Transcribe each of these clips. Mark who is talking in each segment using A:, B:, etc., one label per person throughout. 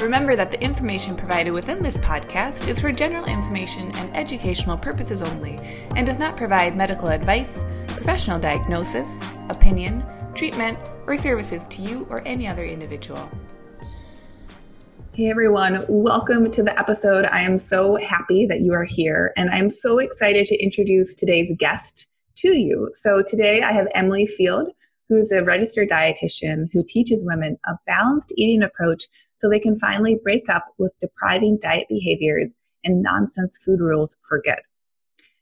A: Remember that the information provided within this podcast is for general information and educational purposes only and does not provide medical advice, professional diagnosis, opinion, treatment, or services to you or any other individual. Hey everyone, welcome to the episode. I am so happy that you are here and I'm so excited to introduce today's guest to you. So today I have Emily Field, who's a registered dietitian who teaches women a balanced eating approach so they can finally break up with depriving diet behaviors and nonsense food rules for good.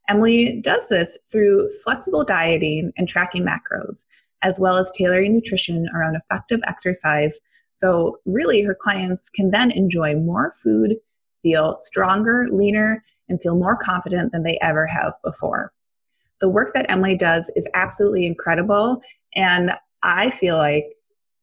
A: Emily does this through flexible dieting and tracking macros, as well as tailoring nutrition around effective exercise. So, really, her clients can then enjoy more food, feel stronger, leaner, and feel more confident than they ever have before. The work that Emily does is absolutely incredible. And I feel like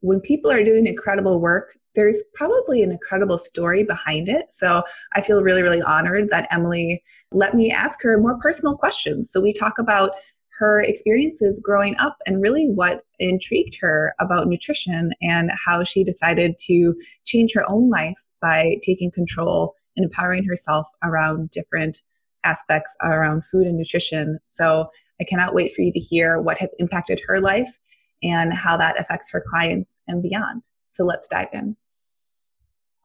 A: when people are doing incredible work, there's probably an incredible story behind it. So I feel really, really honored that Emily let me ask her more personal questions. So we talk about her experiences growing up and really what intrigued her about nutrition and how she decided to change her own life by taking control and empowering herself around different aspects around food and nutrition. So I cannot wait for you to hear what has impacted her life and how that affects her clients and beyond. So let's dive in.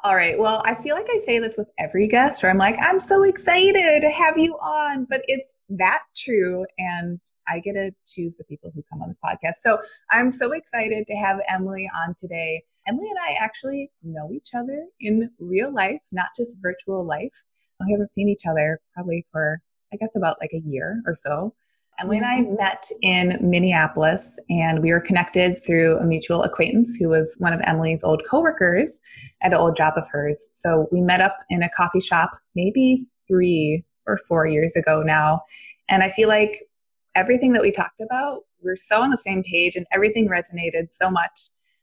A: All right. Well, I feel like I say this with every guest where I'm like, I'm so excited to have you on, but it's that true. And I get to choose the people who come on this podcast. So I'm so excited to have Emily on today. Emily and I actually know each other in real life, not just virtual life. We haven't seen each other probably for, I guess, about like a year or so. Emily and I met in Minneapolis, and we were connected through a mutual acquaintance who was one of Emily's old coworkers at an old job of hers. So we met up in a coffee shop maybe three or four years ago now. And I feel like everything that we talked about, we're so on the same page, and everything resonated so much.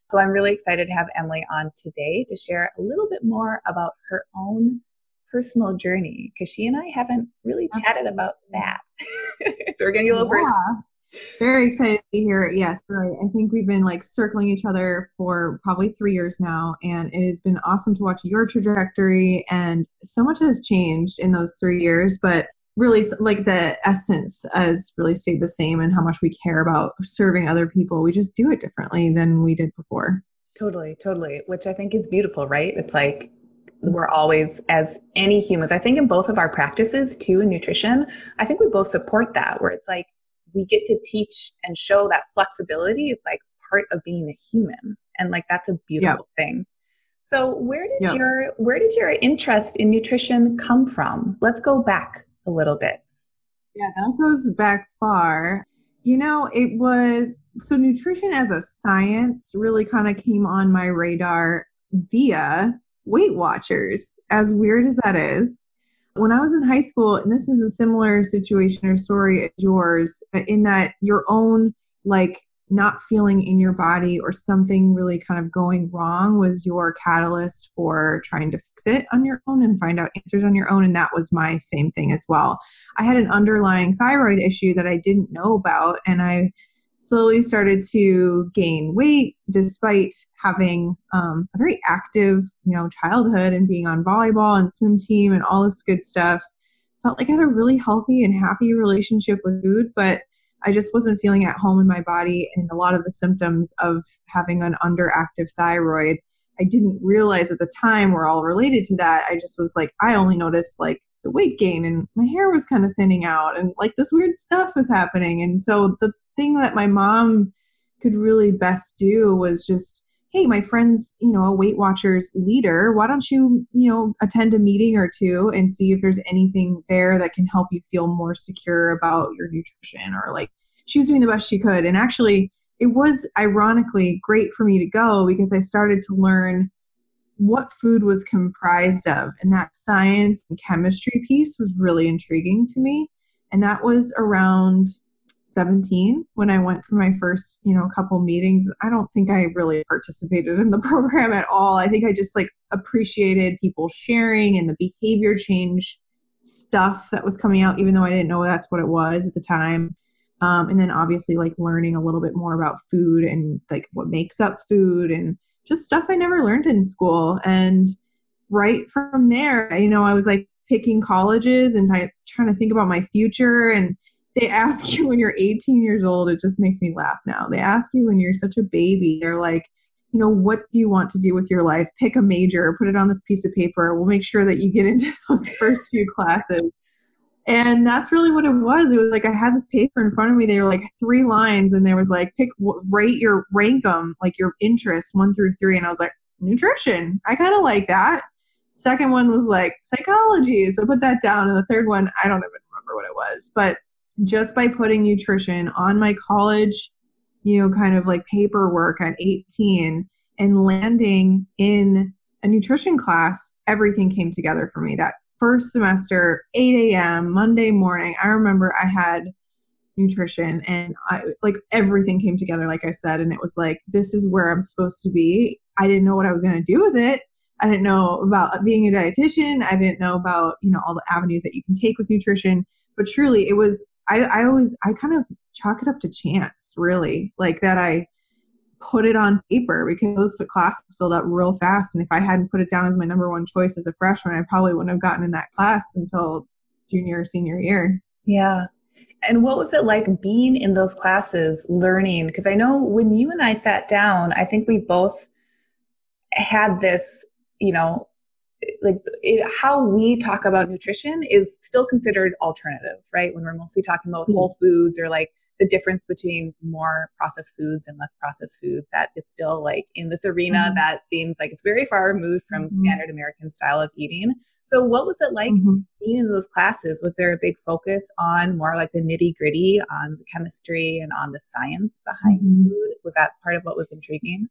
A: So I'm really excited to have Emily on today to share a little bit more about her own personal journey because she and I haven't really chatted about that. so we're going to get a little yeah. personal.
B: Very excited to be here. Yes, right. I think we've been like circling each other for probably three years now, and it has been awesome to watch your trajectory. And so much has changed in those three years, but really, like the essence has really stayed the same, and how much we care about serving other people. We just do it differently than we did before.
A: Totally, totally. Which I think is beautiful, right? It's like we're always as any humans i think in both of our practices too in nutrition i think we both support that where it's like we get to teach and show that flexibility is like part of being a human and like that's a beautiful yep. thing so where did yep. your where did your interest in nutrition come from let's go back a little bit
B: yeah that goes back far you know it was so nutrition as a science really kind of came on my radar via Weight Watchers, as weird as that is. When I was in high school, and this is a similar situation or story as yours, in that your own, like, not feeling in your body or something really kind of going wrong was your catalyst for trying to fix it on your own and find out answers on your own. And that was my same thing as well. I had an underlying thyroid issue that I didn't know about, and I slowly started to gain weight despite having um, a very active you know childhood and being on volleyball and swim team and all this good stuff. Felt like i had a really healthy and happy relationship with food but i just wasn't feeling at home in my body and a lot of the symptoms of having an underactive thyroid i didn't realize at the time were all related to that. I just was like i only noticed like the weight gain and my hair was kind of thinning out and like this weird stuff was happening. And so the thing that my mom could really best do was just hey my friend's you know a weight watchers leader. Why don't you you know attend a meeting or two and see if there's anything there that can help you feel more secure about your nutrition or like she was doing the best she could. And actually it was ironically great for me to go because i started to learn what food was comprised of. And that science and chemistry piece was really intriguing to me. And that was around 17 when I went for my first, you know, couple meetings. I don't think I really participated in the program at all. I think I just like appreciated people sharing and the behavior change stuff that was coming out, even though I didn't know that's what it was at the time. Um, and then obviously like learning a little bit more about food and like what makes up food and just stuff I never learned in school. And right from there, you know, I was like picking colleges and I, trying to think about my future and they ask you when you're 18 years old it just makes me laugh now. They ask you when you're such a baby they're like you know what do you want to do with your life? Pick a major put it on this piece of paper. We'll make sure that you get into those first few classes. And that's really what it was. It was like i had this paper in front of me they were like three lines and there was like pick rate your rank them like your interests one through three. And i was like nutrition i kind of like that. Second one was like psychology so I put that down. And the third one i don't even remember what it was but just by putting nutrition on my college, you know, kind of like paperwork at 18 and landing in a nutrition class, everything came together for me. That first semester, 8 a.m., Monday morning, I remember I had nutrition and I like everything came together, like I said, and it was like, this is where I'm supposed to be. I didn't know what I was going to do with it. I didn't know about being a dietitian. I didn't know about, you know, all the avenues that you can take with nutrition. But truly, it was I, I always I kind of chalk it up to chance, really, like that I put it on paper because those classes filled up real fast. And if I hadn't put it down as my number one choice as a freshman, I probably wouldn't have gotten in that class until junior or senior year.
A: Yeah. And what was it like being in those classes, learning? Because I know when you and I sat down, I think we both had this, you know, like it, how we talk about nutrition is still considered alternative, right? When we're mostly talking about whole foods or like the difference between more processed foods and less processed foods, that is still like in this arena mm-hmm. that seems like it's very far removed from mm-hmm. standard American style of eating. So, what was it like mm-hmm. being in those classes? Was there a big focus on more like the nitty gritty, on the chemistry and on the science behind mm-hmm. food? Was that part of what was intriguing?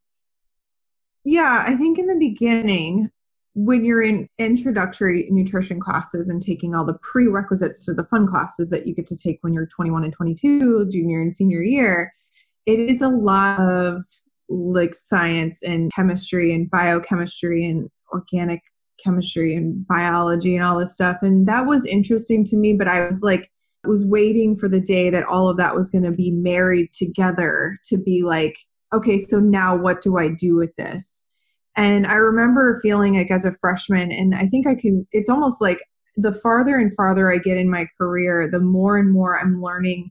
B: Yeah, I think in the beginning, when you're in introductory nutrition classes and taking all the prerequisites to the fun classes that you get to take when you're 21 and 22, junior and senior year, it is a lot of like science and chemistry and biochemistry and organic chemistry and biology and all this stuff. And that was interesting to me, but I was like, I was waiting for the day that all of that was going to be married together to be like, okay, so now what do I do with this? And I remember feeling like as a freshman, and I think I can, it's almost like the farther and farther I get in my career, the more and more I'm learning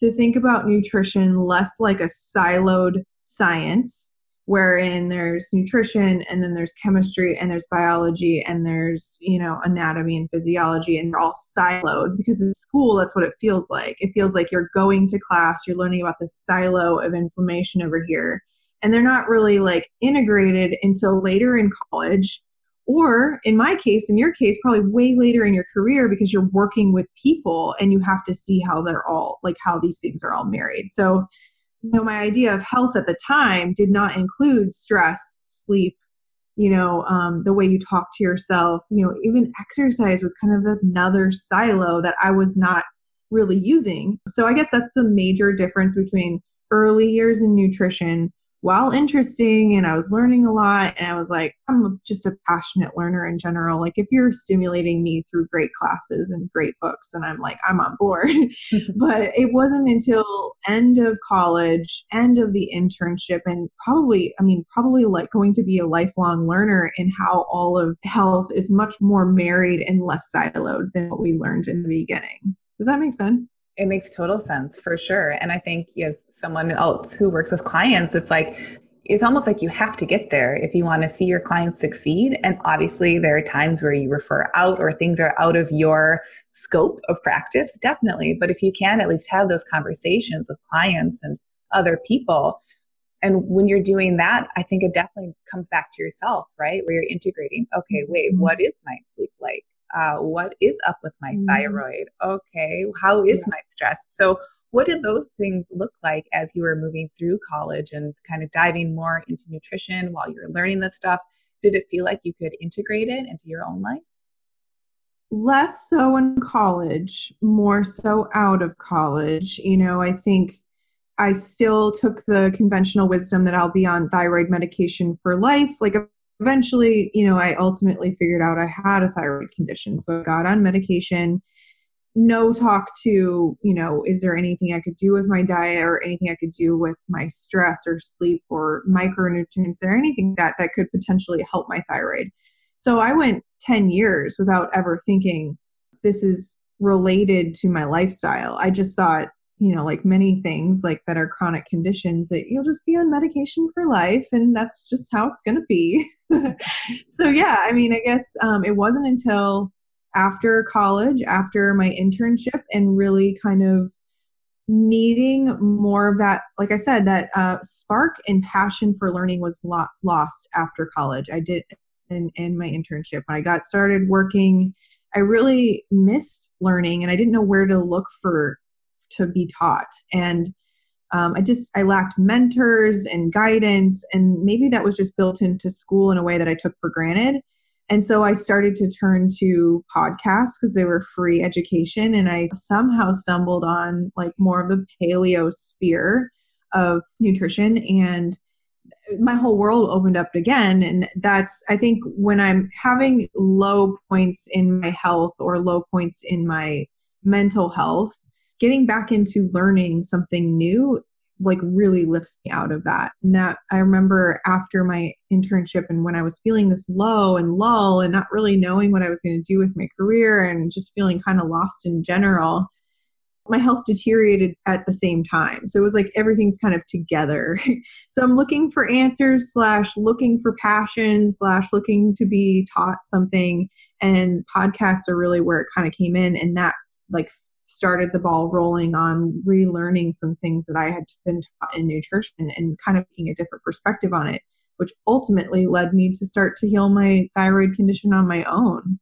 B: to think about nutrition less like a siloed science, wherein there's nutrition and then there's chemistry and there's biology and there's, you know, anatomy and physiology and they're all siloed because in school that's what it feels like. It feels like you're going to class, you're learning about the silo of inflammation over here and they're not really like integrated until later in college or in my case in your case probably way later in your career because you're working with people and you have to see how they're all like how these things are all married. So you know my idea of health at the time did not include stress sleep you know um, the way you talk to yourself. You know even exercise was kind of another silo that i was not really using. So i guess that's the major difference between early years in nutrition while interesting and I was learning a lot and I was like I'm just a passionate learner in general. Like if you're stimulating me through great classes and great books and I'm like I'm on board. But it wasn't until end of college end of the internship and probably I mean probably like going to be a lifelong learner in how all of health is much more married and less siloed than what we learned in the beginning. Does that make sense
A: it makes total sense for sure. And I think as someone else who works with clients, it's like, it's almost like you have to get there if you want to see your clients succeed. And obviously, there are times where you refer out or things are out of your scope of practice, definitely. But if you can at least have those conversations with clients and other people, and when you're doing that, I think it definitely comes back to yourself, right? Where you're integrating, okay, wait, mm-hmm. what is my sleep like? Uh, what is up with my mm-hmm. thyroid? Okay, how is yeah. my stress? So, what did those things look like as you were moving through college and kind of diving more into nutrition while you were learning this stuff? Did it feel like you could integrate it into your own life?
B: less so in college, more so out of college. You know, I think I still took the conventional wisdom that I'll be on thyroid medication for life. Like eventually, you know, I ultimately figured out I had a thyroid condition. So I got on medication. No talk to, you know, is there anything I could do with my diet or anything I could do with my stress or sleep or micronutrients or anything that that could potentially help my thyroid. So I went 10 years without ever thinking this is related to my lifestyle. I just thought you know, like many things like that are chronic conditions that you'll just be on medication for life and that's just how it's going to be. so yeah, I mean, I guess um, it wasn't until after college, after my internship and really kind of needing more of that, like I said, that uh, spark and passion for learning was lo- lost after college. I did in, in my internship. When I got started working, I really missed learning and I didn't know where to look for to be taught. And um, i just i lacked mentors and guidance and maybe that was just built into school in a way that i took for granted. And so i started to turn to podcasts because they were free education and i somehow stumbled on like more of the paleo sphere of nutrition. And my whole world opened up again and that's i think when i'm having low points in my health or low points in my mental health getting back into learning something new like really lifts me out of that. And that I remember after my internship and when I was feeling this low and lull and not really knowing what I was going to do with my career and just feeling kind of lost in general, my health deteriorated at the same time. So it was like everything's kind of together. so I'm looking for answers slash looking for passion slash looking to be taught something. And podcasts are really where it kind of came in and that like started the ball rolling on relearning some things that I had been taught in nutrition and kind of taking a different perspective on it, which ultimately led me to start to heal my thyroid condition on my own.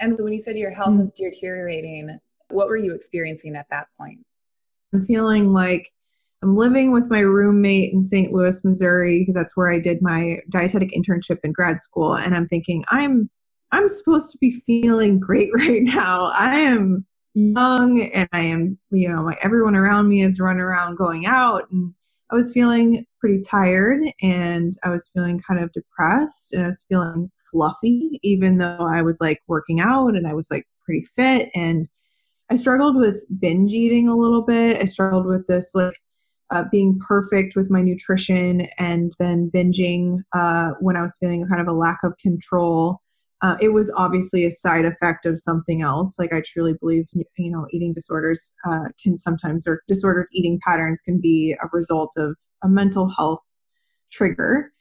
A: And when you said your health mm-hmm. was deteriorating, what were you experiencing at that point?
B: I'm feeling like I'm living with my roommate in St. Louis, Missouri, because that's where I did my dietetic internship in grad school. And I'm thinking, I'm I'm supposed to be feeling great right now. I am young and I am, you know, everyone around me is running around going out and I was feeling pretty tired and I was feeling kind of depressed and I was feeling fluffy even though I was like working out and I was like pretty fit and I struggled with binge eating a little bit. I struggled with this like uh, being perfect with my nutrition and then binging uh, when I was feeling kind of a lack of control uh, it was obviously a side effect of something else. Like I truly believe, you know, eating disorders uh, can sometimes, or disordered eating patterns can be a result of a mental health trigger.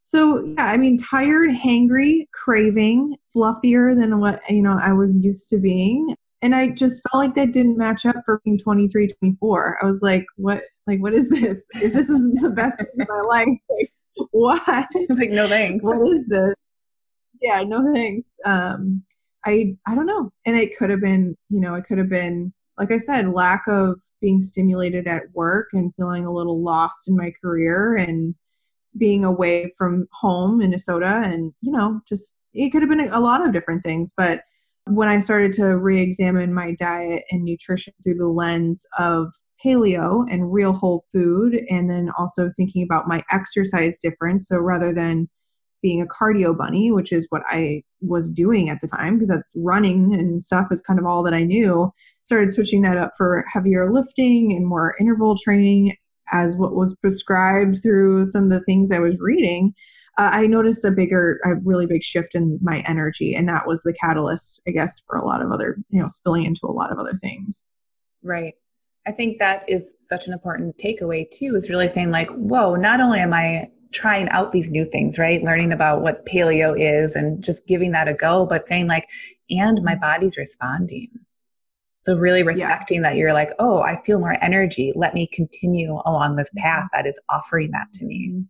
B: So yeah, I mean, tired, hangry, craving, fluffier than what you know I was used to being, and I just felt like that didn't match up for being 23, 24. I was like, what? Like, what is this? If this isn't the best of my life, like, what?
A: Like, no thanks.
B: What is this? Yeah, no thanks. Um, I I don't know, and it could have been, you know, it could have been like I said, lack of being stimulated at work and feeling a little lost in my career and being away from home, in Minnesota, and you know, just it could have been a lot of different things, but when I started to re examine my diet and nutrition through the lens of paleo and real whole food, and then also thinking about my exercise difference. So rather than being a cardio bunny, which is what I was doing at the time because that's running and stuff is kind of all that I knew. Started switching that up for heavier lifting and more interval training as what was prescribed through some of the things I was reading. Uh, I noticed a bigger, a really big shift in my energy, and that was the catalyst, I guess, for a lot of other, you know, spilling into a lot of other things.
A: Right. I think that is such an important takeaway too. Is really saying like, whoa, not only am I trying out these new things, right? Learning about what paleo is and just giving that a go, but saying like, and my body's responding. So really respecting yeah. that you're like, oh, I feel more energy. Let me continue along this path that is offering that to me.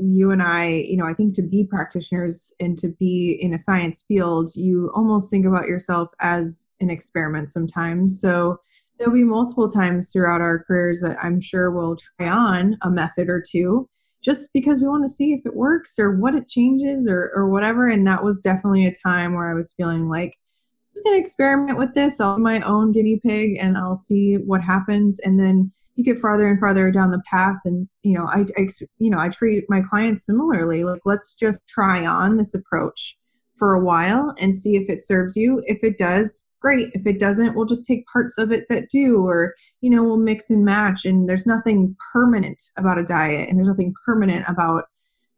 B: You and I, you know, I think to be practitioners and to be in a science field, you almost think about yourself as an experiment sometimes. So there'll be multiple times throughout our careers that I'm sure we'll try on a method or two just because we want to see if it works or what it changes or, or whatever. And that was definitely a time where I was feeling like I'm just going to experiment with this. I'll be my own guinea pig and I'll see what happens. And then you get farther and farther down the path and you know I, I you know i treat my clients similarly like let's just try on this approach for a while and see if it serves you if it does great if it doesn't we'll just take parts of it that do or you know we'll mix and match and there's nothing permanent about a diet and there's nothing permanent about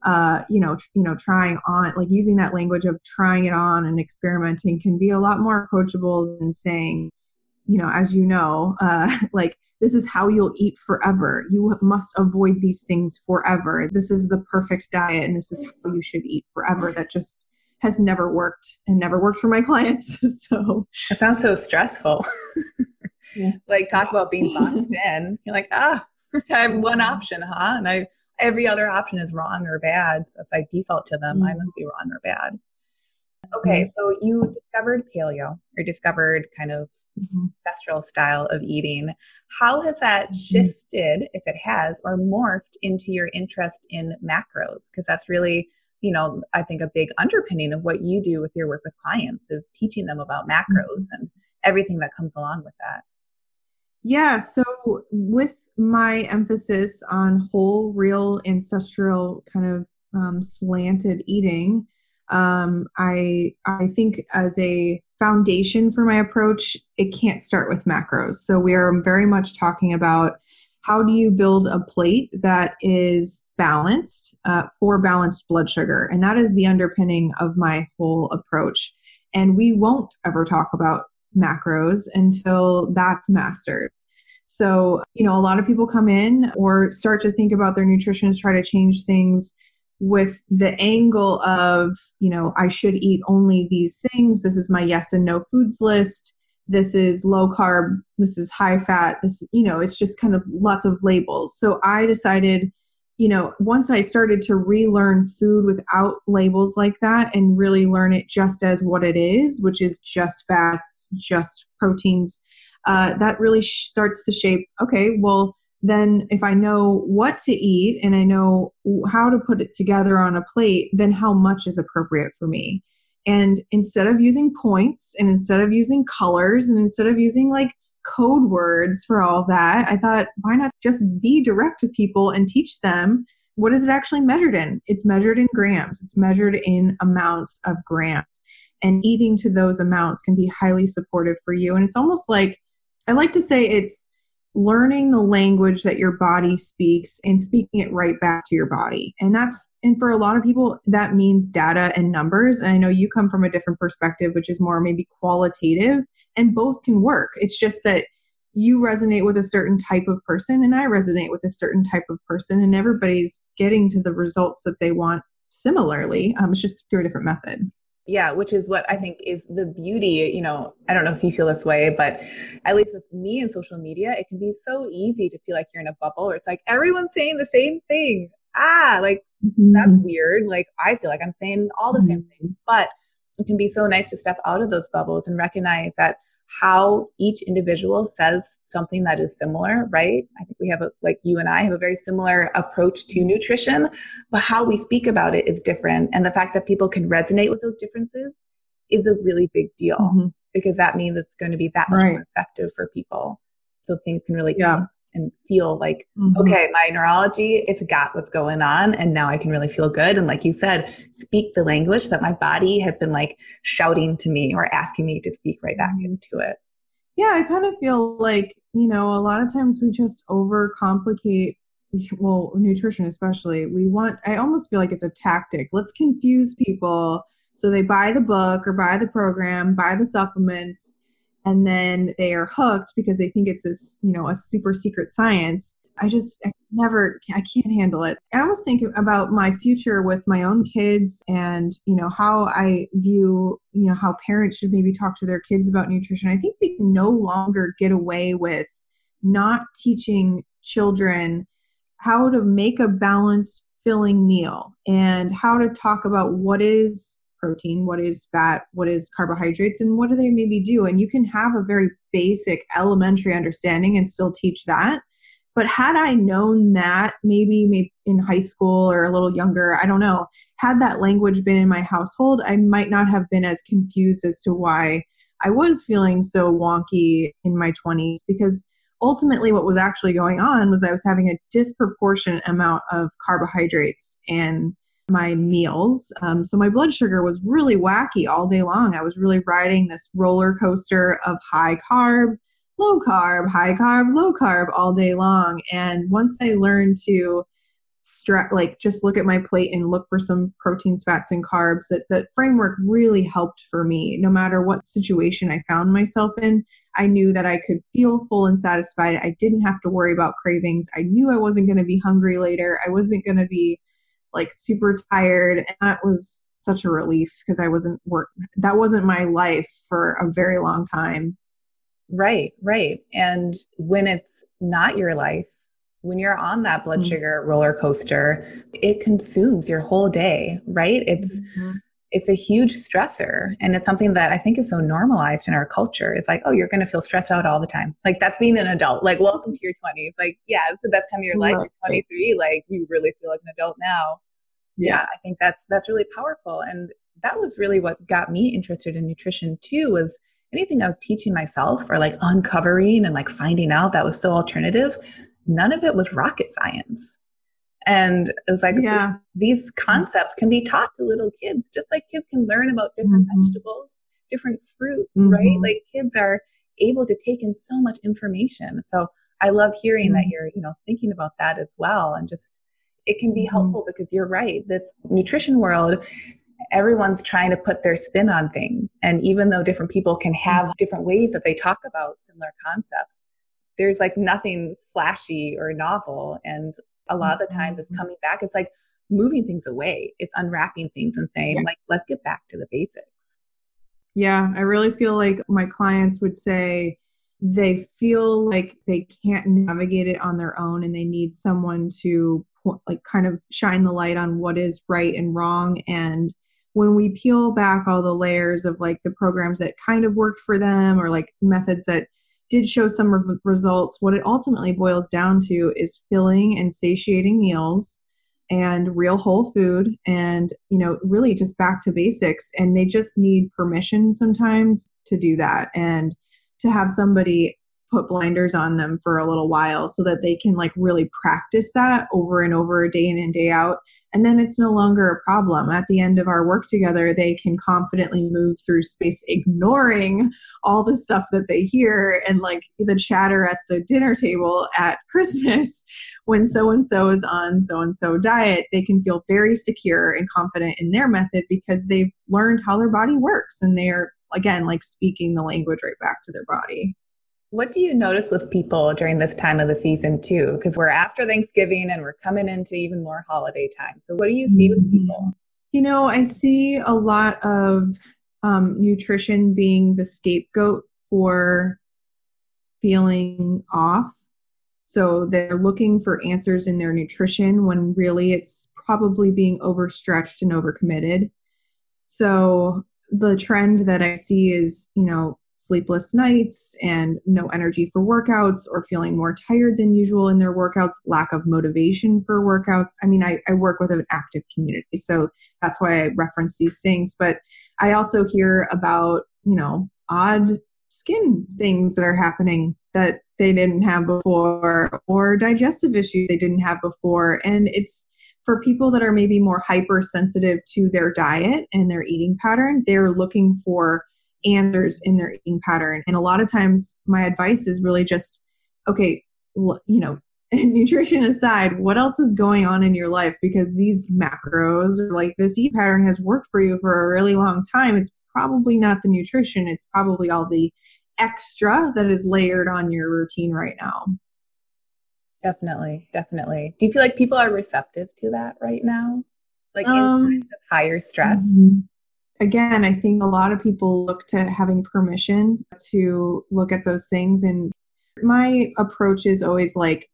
B: uh, you know, tr- you know, trying on, like using that language of trying it on and experimenting can be a lot more approachable than saying, you know, as you know, uh, like this is how you'll eat forever. You must avoid these things forever. This is the perfect diet and this is how you should eat forever. That just has never worked and never worked for my clients. so
A: it sounds so stressful. yeah. Like talk about being boxed in. You're like, ah, I have one option, huh? And I every other option is wrong or bad. So if I default to them, mm-hmm. I must be wrong or bad. Okay, so you discovered paleo or discovered kind of mm-hmm. ancestral style of eating. How has that mm-hmm. shifted, if it has, or morphed into your interest in macros? Because that's really, you know, I think a big underpinning of what you do with your work with clients is teaching them about macros mm-hmm. and everything that comes along with that.
B: Yeah, so with my emphasis on whole, real, ancestral kind of um, slanted eating, um, I I think as a foundation for my approach, it can't start with macros. So we are very much talking about how do you build a plate that is balanced uh, for balanced blood sugar, and that is the underpinning of my whole approach. And we won't ever talk about macros until that's mastered. So, you know, a lot of people come in or start to think about their nutrition, try to change things with the angle of, you know, I should eat only these things. This is my yes and no foods list. This is low carb. This is high fat. This, you know, it's just kind of lots of labels. So I decided, you know, once I started to relearn food without labels like that and really learn it just as what it is, which is just fats, just proteins, uh, that really sh- starts to shape, okay, well, then if I know what to eat and I know how to put it together on a plate, then how much is appropriate for me? And instead of using points and instead of using colors and instead of using like code words for all that, I thought, why not just be direct with people and teach them what is it actually measured in? It's measured in grams, it's measured in amounts of grams. And eating to those amounts can be highly supportive for you. And it's almost like I like to say it's learning the language that your body speaks and speaking it right back to your body. And that's, and for a lot of people, that means data and numbers. And I know you come from a different perspective, which is more maybe qualitative, and both can work. It's just that you resonate with a certain type of person, and I resonate with a certain type of person, and everybody's getting to the results that they want similarly. Um, it's just through a different method
A: yeah which is what i think is the beauty you know i don't know if you feel this way but at least with me and social media it can be so easy to feel like you're in a bubble or it's like everyone's saying the same thing ah like mm-hmm. that's weird like i feel like i'm saying all the mm-hmm. same things but it can be so nice to step out of those bubbles and recognize that how each individual says something that is similar, right? I think we have a, like you and I have a very similar approach to nutrition, but how we speak about it is different. And the fact that people can resonate with those differences is a really big deal mm-hmm. because that means it's going to be that much right. more effective for people. So things can really yeah and feel like, mm-hmm. okay, my neurology, it's got what's going on. And now I can really feel good. And like you said, speak the language that my body has been like shouting to me or asking me to speak right back mm-hmm. into it.
B: Yeah, I kind of feel like, you know, a lot of times we just overcomplicate well, nutrition especially. We want I almost feel like it's a tactic. Let's confuse people so they buy the book or buy the program, buy the supplements, and then they are hooked because they think it's this you know a super secret science. I just I never i can't handle it. I almost think about my future with my own kids and you know how i view you know how parents should maybe talk to their kids about nutrition. I think we can no longer get away with not teaching children how to make a balanced filling meal and how to talk about what is protein, what is fat, what is carbohydrates, and what do they maybe do. And you can have a very basic elementary understanding and still teach that. But had I known that maybe, maybe in high school or a little younger, I don't know, had that language been in my household, I might not have been as confused as to why I was feeling so wonky in my 20s because ultimately what was actually going on was I was having a disproportionate amount of carbohydrates in my meals. Um, so my blood sugar was really wacky all day long. I was really riding this roller coaster of high carb, low carb, high carb, low carb all day long. And once I learned to stra- like just look at my plate and look for some proteins, fats, and carbs, that that framework really helped for me. No matter what situation I found myself in, I knew that I could feel full and satisfied. I didn't have to worry about cravings. I knew I wasn't going to be hungry later. I wasn't going to be like super tired and that was such a relief because i wasn't work that wasn't my life for a very long time
A: right right and when it's not your life when you're on that blood mm-hmm. sugar roller coaster it consumes your whole day right it's mm-hmm. It's a huge stressor and it's something that i think is so normalized in our culture. It's like oh you're going to feel stressed out all the time. Like that's being an adult. Like welcome to your 20s like yeah it's the best time of your life. You're 23 like you really feel like an adult now. Yeah. yeah i think that's that's really powerful. And that was really what got me interested in nutrition too was anything i was teaching myself or like uncovering and like finding out that was so alternative none of it was rocket science. And it was like, yeah. these concepts can be taught to little kids, just like kids can learn about different mm-hmm. vegetables, different fruits, mm-hmm. right? Like kids are able to take in so much information. So I love hearing mm-hmm. that you're, you know, thinking about that as well. And just, it can be mm-hmm. helpful because you're right. This nutrition world, everyone's trying to put their spin on things. And even though different people can have mm-hmm. different ways that they talk about similar concepts, there's like nothing flashy or novel. And a lot of the time, this mm-hmm. coming back It's like moving things away. It's unwrapping things and saying, yeah. like, let's get back to the basics.
B: Yeah, I really feel like my clients would say they feel like they can't navigate it on their own and they need someone to like kind of shine the light on what is right and wrong and when we peel back all the layers of like the programs that kind of worked for them or like methods that did show some re- results. What it ultimately boils down to is filling and satiating meals and real whole food and you know really just back to basics and they just need permission sometimes to do that and to have somebody put blinders on them for a little while so that they can like really practice that over and over day in and day out. And then it's no longer a problem. At the end of our work together they can confidently move through space ignoring all the stuff that they hear and like the chatter at the dinner table at christmas when so and so is on so and so diet. They can feel very secure and confident in their method because they've learned how their body works and they're again like speaking the language right back to their body
A: what do you notice with people during this time of the season too? Because we're after Thanksgiving and we're coming into even more holiday time. So what do you see with people? Mm-hmm.
B: You know, I see a lot of um, nutrition being the scapegoat for feeling off. So they're looking for answers in their nutrition when really it's probably being overstretched and overcommitted. So the trend that I see is, you know, sleepless nights and no energy for workouts or feeling more tired than usual in their workouts, lack of motivation for workouts. I mean, I, I work with an active community, so that's why I reference these things. But I also hear about, you know, odd skin things that are happening that they didn't have before or digestive issues they didn't have before. And it's for people that are maybe more hypersensitive to their diet and their eating pattern, they're looking for answers in their eating pattern. And a lot of times, my advice is really just okay, you know, nutrition aside, what else is going on in your life? Because these macros or like this eat pattern has worked for you for a really long time. It's probably not the nutrition, it's probably all the extra that is layered on your routine right now.
A: Definitely, definitely. Do you feel like people are receptive to that right now? Like um, higher stress? Mm-hmm
B: again, I think a lot of people look to having permission to look at those things. And my approach is always like,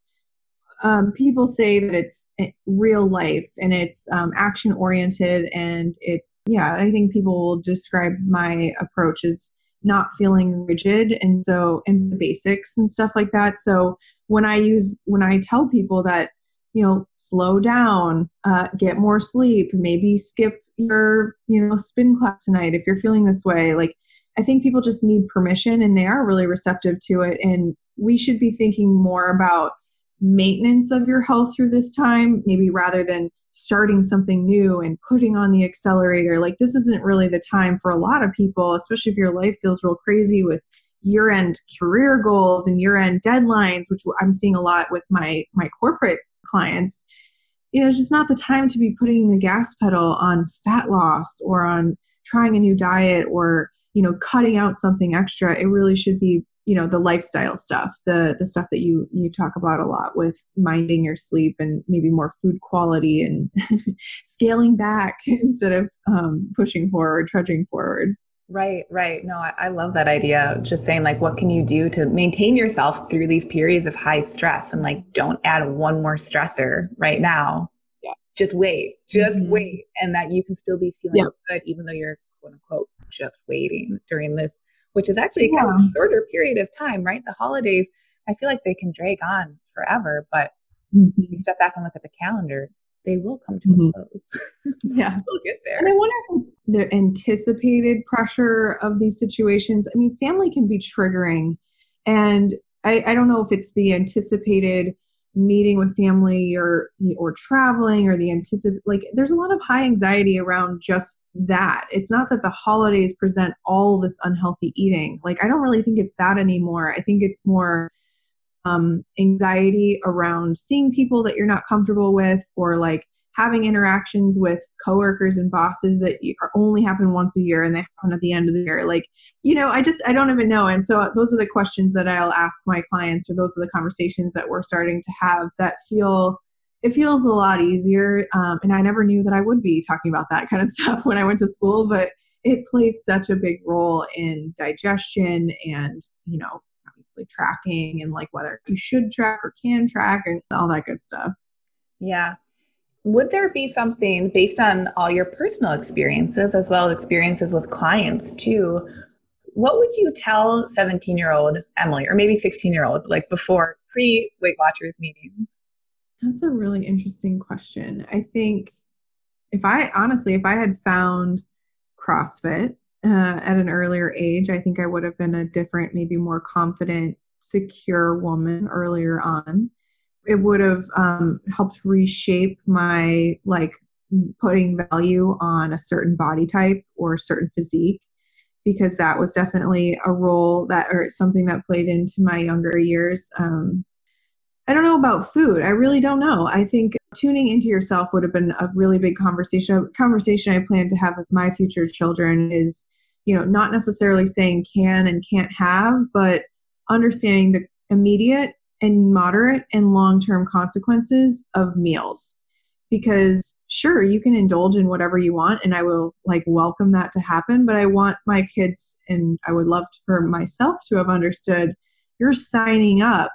B: um, people say that it's eh, real life and it's um, action oriented and it's yeah i think people will describe my approach as not feeling rigid and so and the basics and stuff like that so when i use when i tell people that you know slow down uh, get more sleep maybe skip your you know spin class tonight if you're feeling this way like I think people just need permission and they are really receptive to it. And we should be thinking more about maintenance of your health through this time, maybe rather than starting something new and putting on the accelerator. Like, this isn't really the time for a lot of people, especially if your life feels real crazy with year end career goals and year end deadlines, which I'm seeing a lot with my, my corporate clients. You know, it's just not the time to be putting the gas pedal on fat loss or on trying a new diet or, you know, cutting out something extra. It really should be you know the lifestyle stuff the the stuff that you you talk about a lot with minding your sleep and maybe more food quality and scaling back instead of um, pushing forward trudging forward
A: right right no I, I love that idea just saying like what can you do to maintain yourself through these periods of high stress and like don't add one more stressor right now yeah just wait just mm-hmm. wait and that you can still be feeling yep. good even though you're quote unquote just waiting during this which is actually yeah. kind of a shorter period of time, right? The holidays, I feel like they can drag on forever, but mm-hmm. you step back and look at the calendar, they will come to mm-hmm. a close.
B: yeah. we'll get there. And I wonder if it's the anticipated pressure of these situations. I mean, family can be triggering. And I, I don't know if it's the anticipated meeting with family or or traveling or the anticipate like there's a lot of high anxiety around just that it's not that the holidays present all this unhealthy eating like i don't really think it's that anymore i think it's more um, anxiety around seeing people that you're not comfortable with or like having interactions with coworkers and bosses that only happen once a year and they happen at the end of the year. Like you know i just i don't even know. And so those are the questions that i'll ask my clients or those are the conversations that we're starting to have that feel it feels a lot easier um, and i never knew that i would be talking about that kind of stuff when i went to school but it plays such a big role in digestion and you know obviously tracking and like whether you should track or can track and all that good stuff
A: yeah would there be something based on all your personal experiences as well as experiences with clients too? What would you tell 17 year old Emily or maybe 16 year old like before pre Weight Watchers meetings?
B: That's a really interesting question. I think if I honestly, if I had found CrossFit uh, at an earlier age, I think I would have been a different, maybe more confident, secure woman earlier on. It would have um, helped reshape my like putting value on a certain body type or a certain physique because that was definitely a role that or something that played into my younger years um, i don't know about food i really don't know i think tuning into yourself would have been a really big conversation conversation i plan to have with my future children is you know not necessarily saying can and can't have but understanding the immediate and moderate and long term consequences of meals. Because sure, you can indulge in whatever you want, and I will like welcome that to happen. But I want my kids, and I would love for myself to have understood you're signing up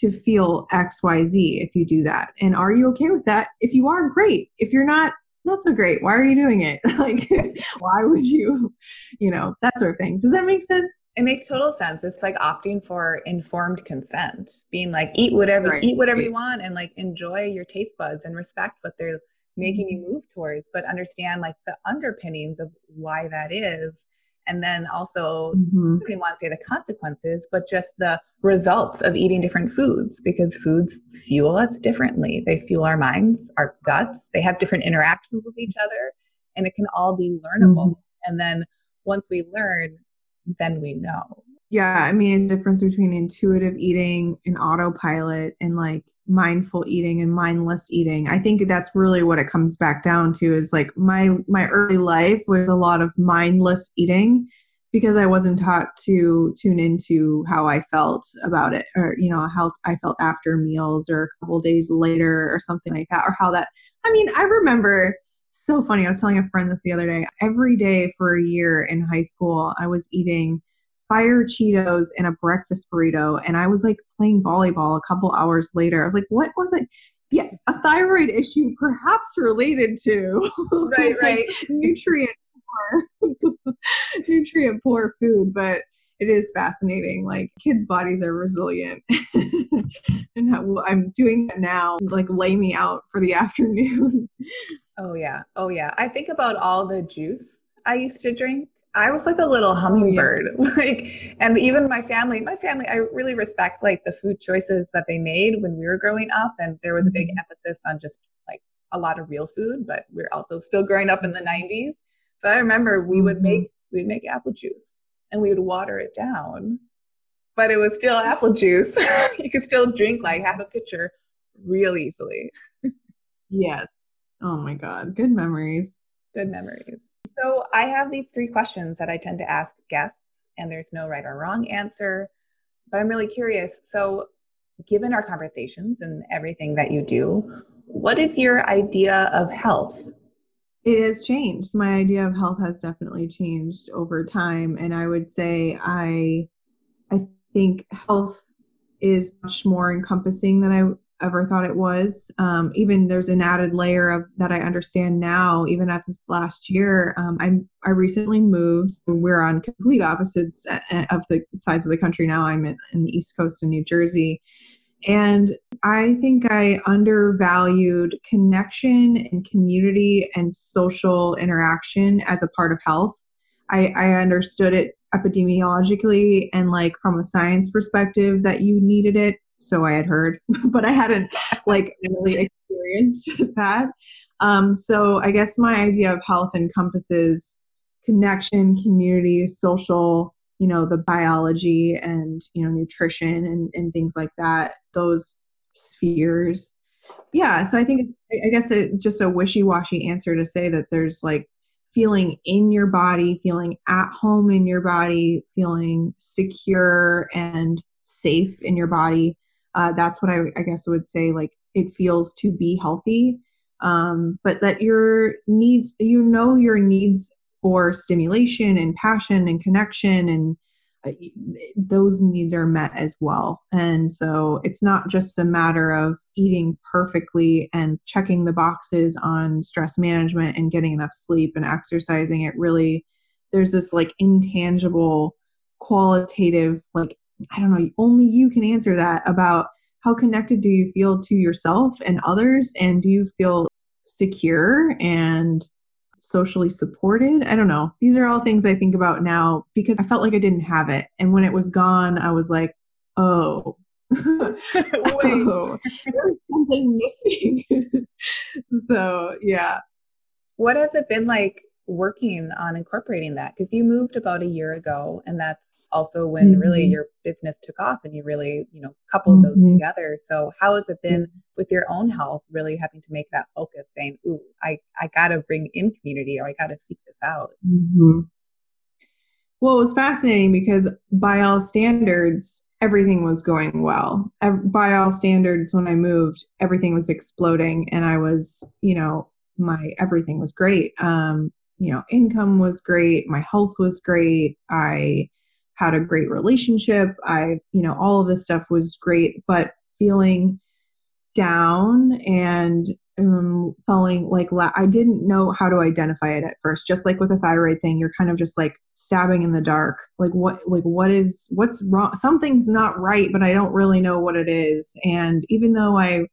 B: to feel XYZ if you do that. And are you okay with that? If you are, great. If you're not, not so great. Why are you doing it? like, why would you, you know, that sort of thing. Does that make sense?
A: It makes total sense. It's like opting for informed consent, being like, eat whatever, right. eat whatever you want and like enjoy your taste buds and respect what they're making you mm-hmm. move towards, but understand like the underpinnings of why that is and then also mm-hmm. I don't want to say the consequences, but just the results of eating different foods because foods fuel us differently. They fuel our minds, our guts. They have different interactions with each other, and it can all be learnable. Mm-hmm. And then once we learn, then we know.
B: Yeah, I mean, a difference between intuitive eating and autopilot and like mindful eating and mindless eating. I think that's really what it comes back down to is like my my early life was a lot of mindless eating because I wasn't taught to tune into how I felt about it or you know how I felt after meals or a couple days later or something like that or how that I mean I remember so funny I was telling a friend this the other day every day for a year in high school I was eating fire Cheetos and a breakfast burrito. And I was like playing volleyball a couple hours later. I was like, what was it? Yeah, a thyroid issue, perhaps related to
A: right, right,
B: nutrient poor, nutrient poor food, but it is fascinating. Like kids' bodies are resilient, and how well, I'm doing that now. Like lay me out for the afternoon.
A: oh yeah, oh yeah. I think about all the juice I used to drink I was like a little hummingbird. Like, and even my family, my family, I really respect like the food choices that they made when we were growing up. And there was a big mm-hmm. emphasis on just like a lot of real food, but we're also still growing up in the 90s. So I remember we would mm-hmm. make, we'd make apple juice and we would water it down, but it was still apple juice. you could still drink like half a pitcher real easily.
B: yes. Oh my God. Good memories.
A: Good memories. So I have these three questions that I tend to ask guests, and there's no right or wrong answer, but I'm really curious. So, given our conversations and everything that you do, what is your idea of health?
B: It has changed. My idea of health has definitely changed over time, and I would say I, I think health is much more encompassing than I ever thought it was. Um, even there's an added layer of that I understand now. Even at this last year, um, I I recently moved. We're on complete opposites uh, uh, of the sides of the country now. I'm in, in the East Coast in New Jersey, and I think I undervalued connection and community and social interaction as a part of health. I, I understood it epidemiologically and like from a science perspective that you needed it so I had heard, but I hadn't like really experienced that. Um, so I guess my idea of health encompasses connection, community, social, you know, the biology and, you know, nutrition and, and things like that, those spheres. Yeah. So I think it's, I guess it's just a wishy washy answer to say that there's like feeling in your body, feeling at home in your body, feeling secure and safe in your body uh, that's what I, I guess I would say like it feels to be healthy um, but that your needs you know your needs for stimulation and passion and connection and uh, those needs are met as well. And so it's not just a matter of eating perfectly and checking the boxes on stress management and getting enough sleep and exercising. It really there's this like intangible qualitative like I don't know, only you can answer that about how connected do you feel to yourself and others? And do you feel secure and socially supported? I don't know. These are all things I think about now because I felt like I didn't have it. And when it was gone, I was like, oh, oh, there's something missing. so, yeah.
A: What has it been like working on incorporating that? Because you moved about a year ago, and that's also when mm-hmm. really your business took off and you really you know coupled mm-hmm. those together. So how has it been with your own health really having to make that focus saying ooh i i gotta bring in community or i gotta seek this out
B: mm-hmm. well it was fascinating because by all standards everything was going well. By all standards when i moved everything was exploding and i was you know my everything was great. Um you know income was great. My health was great. I had a great relationship. I, you know, all of this stuff was great, but feeling down and um, like la- I didn't know how to identify it at first. Just like with a thyroid thing, you're kind of just like stabbing in the dark. Like what, like what is, what's wrong? Something's not right, but I don't really know what it is. And even though I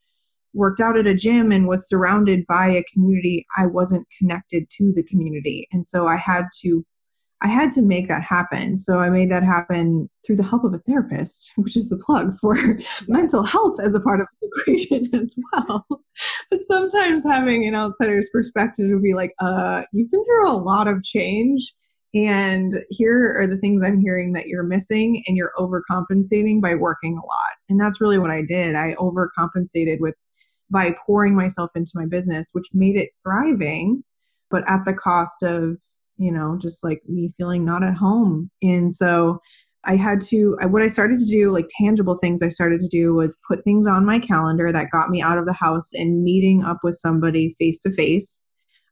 B: worked out at a gym and was surrounded by a community, I wasn't connected to the community. And so I had to I had to make that happen. So I made that happen through the help of a therapist, which is the plug for mental health as a part of the equation as well. but sometimes having an outsider's perspective would be like, uh, you've been through a lot of change. And here are the things I'm hearing that you're missing, and you're overcompensating by working a lot. And that's really what I did. I overcompensated with by pouring myself into my business, which made it thriving, but at the cost of you know, just like me feeling not at home. And so I had to, what I started to do, like tangible things I started to do was put things on my calendar that got me out of the house and meeting up with somebody face to face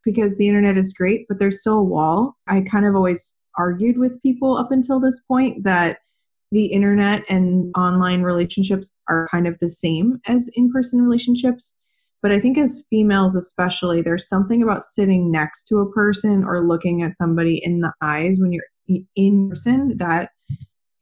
B: because the internet is great, but there's still a wall. I kind of always argued with people up until this point that the internet and online relationships are kind of the same as in person relationships. But I think as females, especially, there's something about sitting next to a person or looking at somebody in the eyes when you're in person mm-hmm. that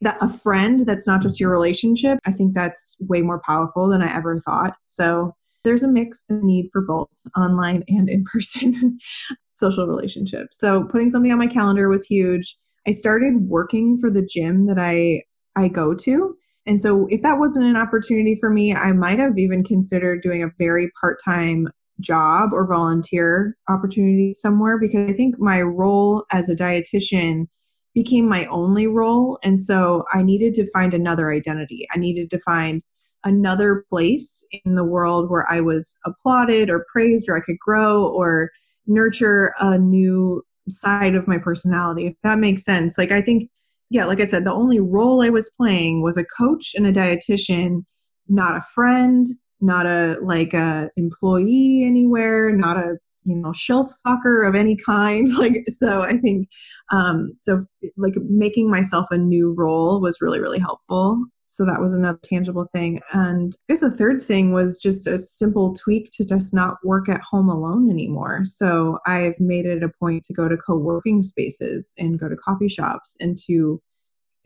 B: that a friend that's not just your relationship i think that's way more powerful than i ever thought so there's a mix and need for both online and in person social relationships. So putting something on my calendar was huge. I started working for the gym that I I go to. And so if that wasn't an opportunity for me, I might have even considered doing a very part-time job or volunteer opportunity somewhere because I think my role as a dietitian became my only role and so I needed to find another identity. I needed to find another place in the world where I was applauded or praised or I could grow or nurture a new side of my personality, if that makes sense. Like, I think, yeah, like I said, the only role I was playing was a coach and a dietitian, not a friend, not a like a employee anywhere, not a you know shelf stalker of any kind. Like so i think um so like making myself a new role was really really helpful so that was another tangible thing and i guess the third thing was just a simple tweak to just not work at home alone anymore so i've made it a point to go to co-working spaces and go to coffee shops and to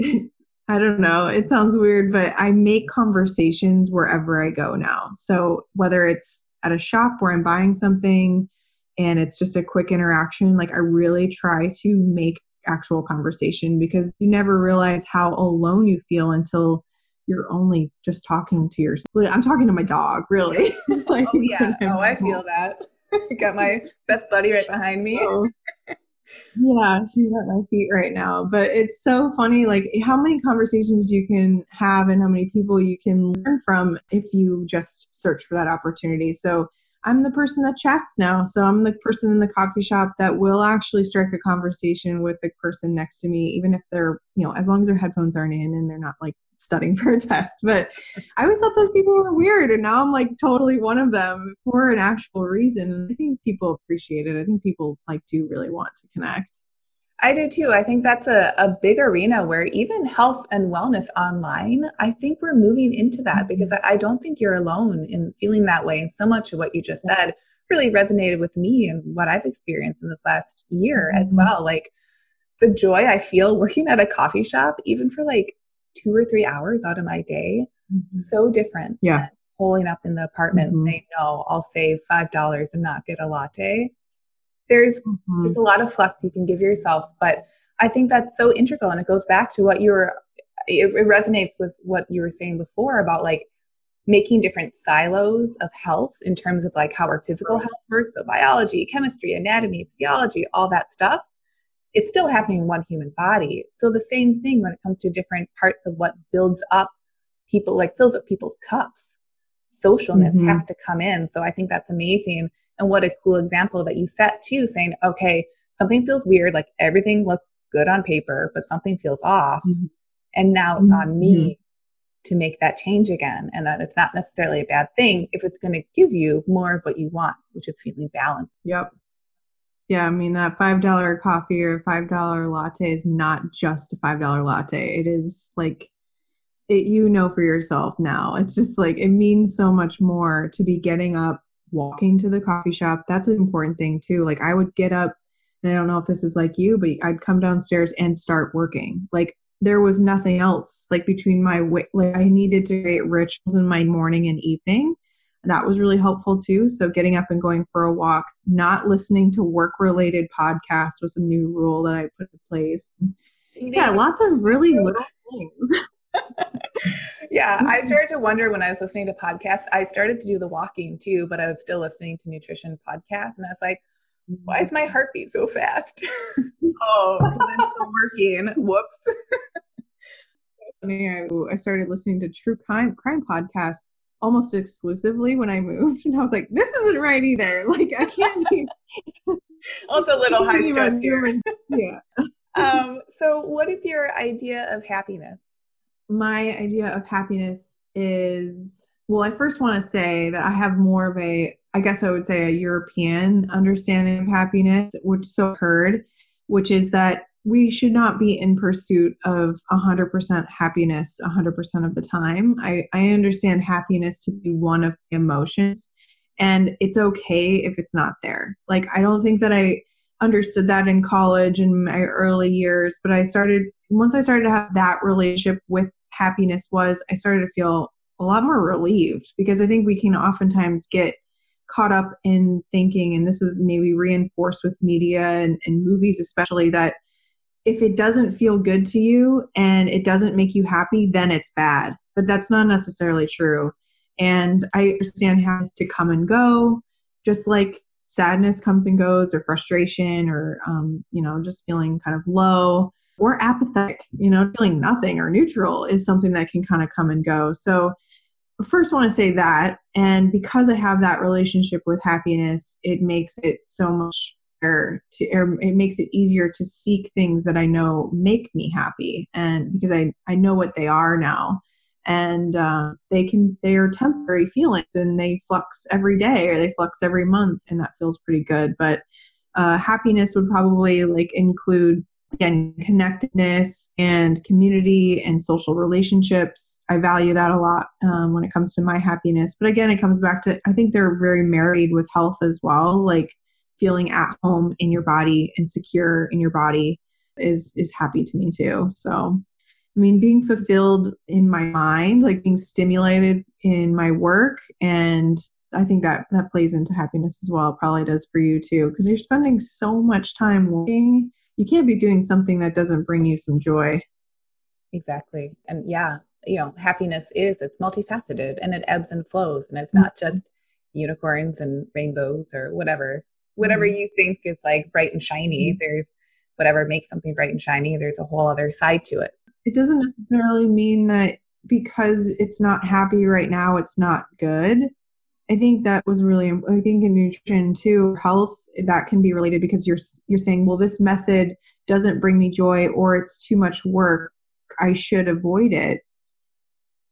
B: I don't know. It sounds weird, but I make conversations wherever I go now. So whether it's at a shop where I'm buying something and it's just a quick interaction, like I really try to make actual conversation because you never realize how alone you feel until you're only just talking to yourself. I'm talking to my dog, really.
A: like, oh yeah. Oh, I feel that. Got my best buddy right behind me. Oh.
B: Yeah, she's at my feet right now. But it's so funny, like how many conversations you can have and how many people you can learn from if you just search for that opportunity. So I'm the person that chats now. So I'm the person in the coffee shop that will actually strike a conversation with the person next to me, even if they're, you know, as long as their headphones aren't in and they're not like studying for a test. But I always thought those people were weird. And now I'm like totally one of them for an actual reason. I think people appreciate it. I think people like do really want to connect.
A: I do too. I think that's a, a big arena where even health and wellness online, I think we're moving into that mm-hmm. because I don't think you're alone in feeling that way. And so much of what you just said really resonated with me and what I've experienced in this last year mm-hmm. as well. Like the joy I feel working at a coffee shop, even for like two or three hours out of my day, mm-hmm. so different.
B: Yeah.
A: Pulling up in the apartment mm-hmm. saying, no, I'll save $5 and not get a latte there's mm-hmm. there's a lot of flex you can give yourself but i think that's so integral and it goes back to what you were it, it resonates with what you were saying before about like making different silos of health in terms of like how our physical health works so biology chemistry anatomy physiology all that stuff is still happening in one human body so the same thing when it comes to different parts of what builds up people like fills up people's cups socialness mm-hmm. has to come in so i think that's amazing and what a cool example that you set too, saying, okay, something feels weird, like everything looks good on paper, but something feels off. Mm-hmm. And now it's on me mm-hmm. to make that change again. And that it's not necessarily a bad thing if it's going to give you more of what you want, which is feeling balanced.
B: Yep. Yeah, I mean that five dollar coffee or five dollar latte is not just a five dollar latte. It is like it you know for yourself now. It's just like it means so much more to be getting up walking to the coffee shop. That's an important thing too. Like I would get up and I don't know if this is like you, but I'd come downstairs and start working. Like there was nothing else like between my like I needed to create rituals in my morning and evening. That was really helpful too. So getting up and going for a walk, not listening to work related podcasts was a new rule that I put in place. Yeah, lots of really little things.
A: yeah, I started to wonder when I was listening to podcasts. I started to do the walking too, but I was still listening to nutrition podcasts, and I was like, "Why is my mm-hmm. heartbeat so fast?" oh, I'm still working. Whoops.
B: I, I started listening to true crime crime podcasts almost exclusively when I moved, and I was like, "This isn't right either. Like, I can't be."
A: also, a little high stress here.
B: yeah.
A: um, so, what is your idea of happiness?
B: my idea of happiness is well, I first want to say that I have more of a, I guess I would say, a European understanding of happiness, which so heard, which is that we should not be in pursuit of 100% happiness 100% of the time. I, I understand happiness to be one of the emotions, and it's okay if it's not there. Like, I don't think that I understood that in college in my early years, but I started, once I started to have that relationship with happiness was I started to feel a lot more relieved because I think we can oftentimes get caught up in thinking, and this is maybe reinforced with media and, and movies, especially that if it doesn't feel good to you and it doesn't make you happy, then it's bad. But that's not necessarily true. And I understand how to come and go, just like sadness comes and goes, or frustration, or, um, you know, just feeling kind of low or apathetic, you know, feeling nothing or neutral is something that can kind of come and go. So, first want to say that and because i have that relationship with happiness it makes it so much to it makes it easier to seek things that i know make me happy and because i i know what they are now. And uh, they can they are temporary feelings and they flux every day or they flux every month and that feels pretty good. But uh, happiness would probably like include again connectedness and community and social relationships. I value that a lot um, when it comes to my happiness. But again it comes back to i think they're very married with health as well. Like feeling at home in your body and secure in your body is is happy to me too so i mean being fulfilled in my mind like being stimulated in my work and i think that that plays into happiness as well probably does for you too because you're spending so much time working you can't be doing something that doesn't bring you some joy.
A: Exactly. And yeah, you know, happiness is it's multifaceted and it ebbs and flows and it's not mm-hmm. just unicorns and rainbows or whatever. Whatever mm-hmm. you think is like bright and shiny, mm-hmm. there's whatever makes something bright and shiny, there's a whole other side to it.
B: It doesn't necessarily mean that because it's not happy right now, it's not good. I think that was really I think in nutrition too, health that can be related because you're you're saying, well, this method doesn't bring me joy or it's too much work. I should avoid it.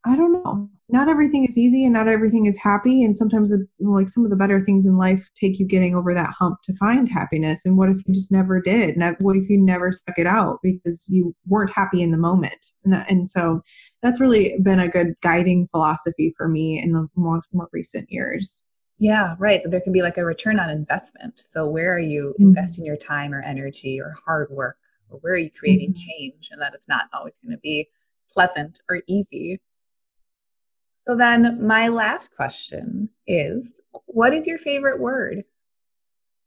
B: I don't know. Not everything is easy and not everything is happy. And sometimes, like some of the better things in life take you getting over that hump to find happiness. And what if you just never did? And what if you never stuck it out because you weren't happy in the moment? And, that, and so that's really been a good guiding philosophy for me in the more, more recent years.
A: Yeah, right. There can be like a return on investment. So, where are you mm-hmm. investing your time or energy or hard work? Or where are you creating mm-hmm. change? And that it's not always going to be pleasant or easy. So, then my last question is what is your favorite word?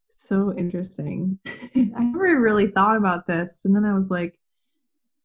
B: So interesting. I never really thought about this, but then I was like,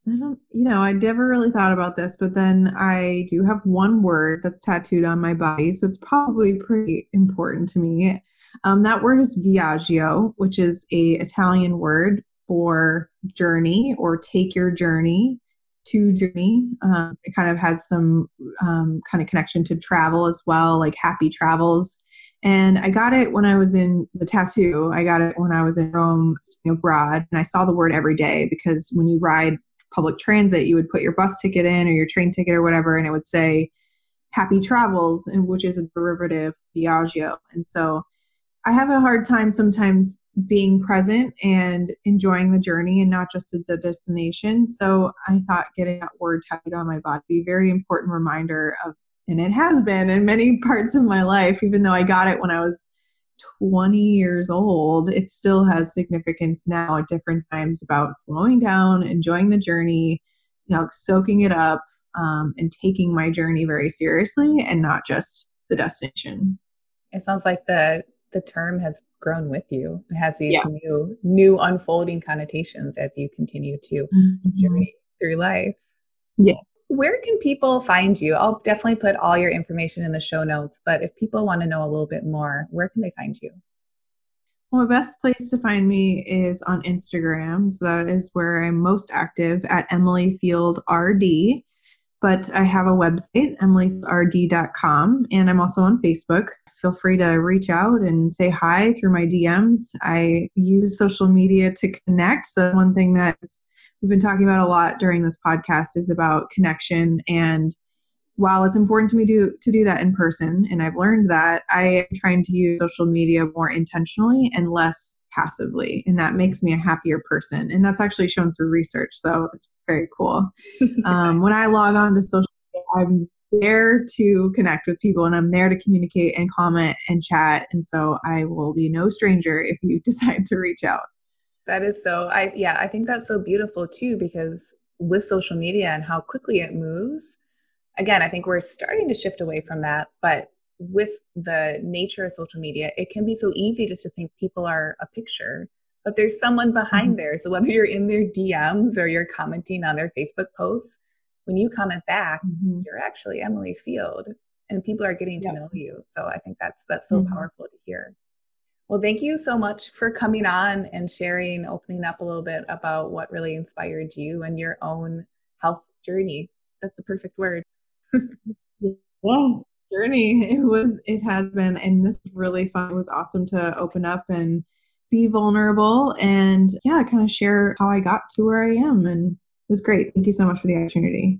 B: I don't, you know, I never really thought about this, but then I do have one word that's tattooed on my body, so it's probably pretty important to me. Um, that word is viaggio, which is a Italian word for journey or take your journey to journey. Um, it kind of has some um, kind of connection to travel as well, like happy travels. And I got it when I was in the tattoo. I got it when I was in Rome, abroad, and I saw the word every day because when you ride public transit, you would put your bus ticket in or your train ticket or whatever, and it would say happy travels, and which is a derivative Viaggio. And so I have a hard time sometimes being present and enjoying the journey and not just the destination. So I thought getting that word tattooed on my body be a very important reminder of, and it has been in many parts of my life, even though I got it when I was 20 years old, it still has significance now at different times about slowing down, enjoying the journey, you know, soaking it up, um, and taking my journey very seriously and not just the destination.
A: It sounds like the the term has grown with you. It has these yeah. new new unfolding connotations as you continue to mm-hmm. journey through life.
B: Yeah
A: where can people find you? I'll definitely put all your information in the show notes, but if people want to know a little bit more, where can they find you?
B: Well, the best place to find me is on Instagram. So that is where I'm most active at Emily Field RD. But I have a website, emilyfieldrd.com, and I'm also on Facebook. Feel free to reach out and say hi through my DMs. I use social media to connect. So, one thing that's we've been talking about a lot during this podcast is about connection and while it's important to me to, to do that in person and i've learned that i am trying to use social media more intentionally and less passively and that makes me a happier person and that's actually shown through research so it's very cool. Um, when i log on to social media i'm there to connect with people and i'm there to communicate and comment and chat and so i will be no stranger if you decide to reach out.
A: That is so I yeah, I think that's so beautiful too because with social media and how quickly it moves, again, I think we're starting to shift away from that, but with the nature of social media, it can be so easy just to think people are a picture, but there's someone behind mm-hmm. there. So whether you're in their DMs or you're commenting on their Facebook posts, when you comment back, mm-hmm. you're actually Emily Field and people are getting to yep. know you. So I think that's that's so mm-hmm. powerful to hear. Well, thank you so much for coming on and sharing, opening up a little bit about what really inspired you and your own health journey. That's the perfect word.
B: yes, journey. It was, it has been, and this is really fun. It was awesome to open up and be vulnerable and, yeah, kind of share how I got to where I am. And it was great. Thank you so much for the opportunity.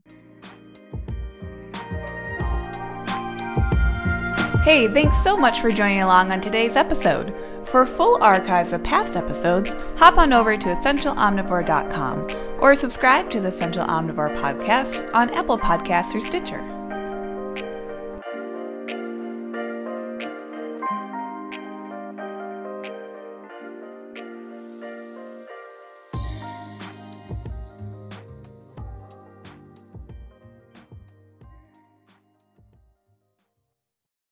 A: Hey, thanks so much for joining along on today's episode. For full archives of past episodes, hop on over to essentialomnivore.com or subscribe to the Essential Omnivore podcast on Apple Podcasts or Stitcher.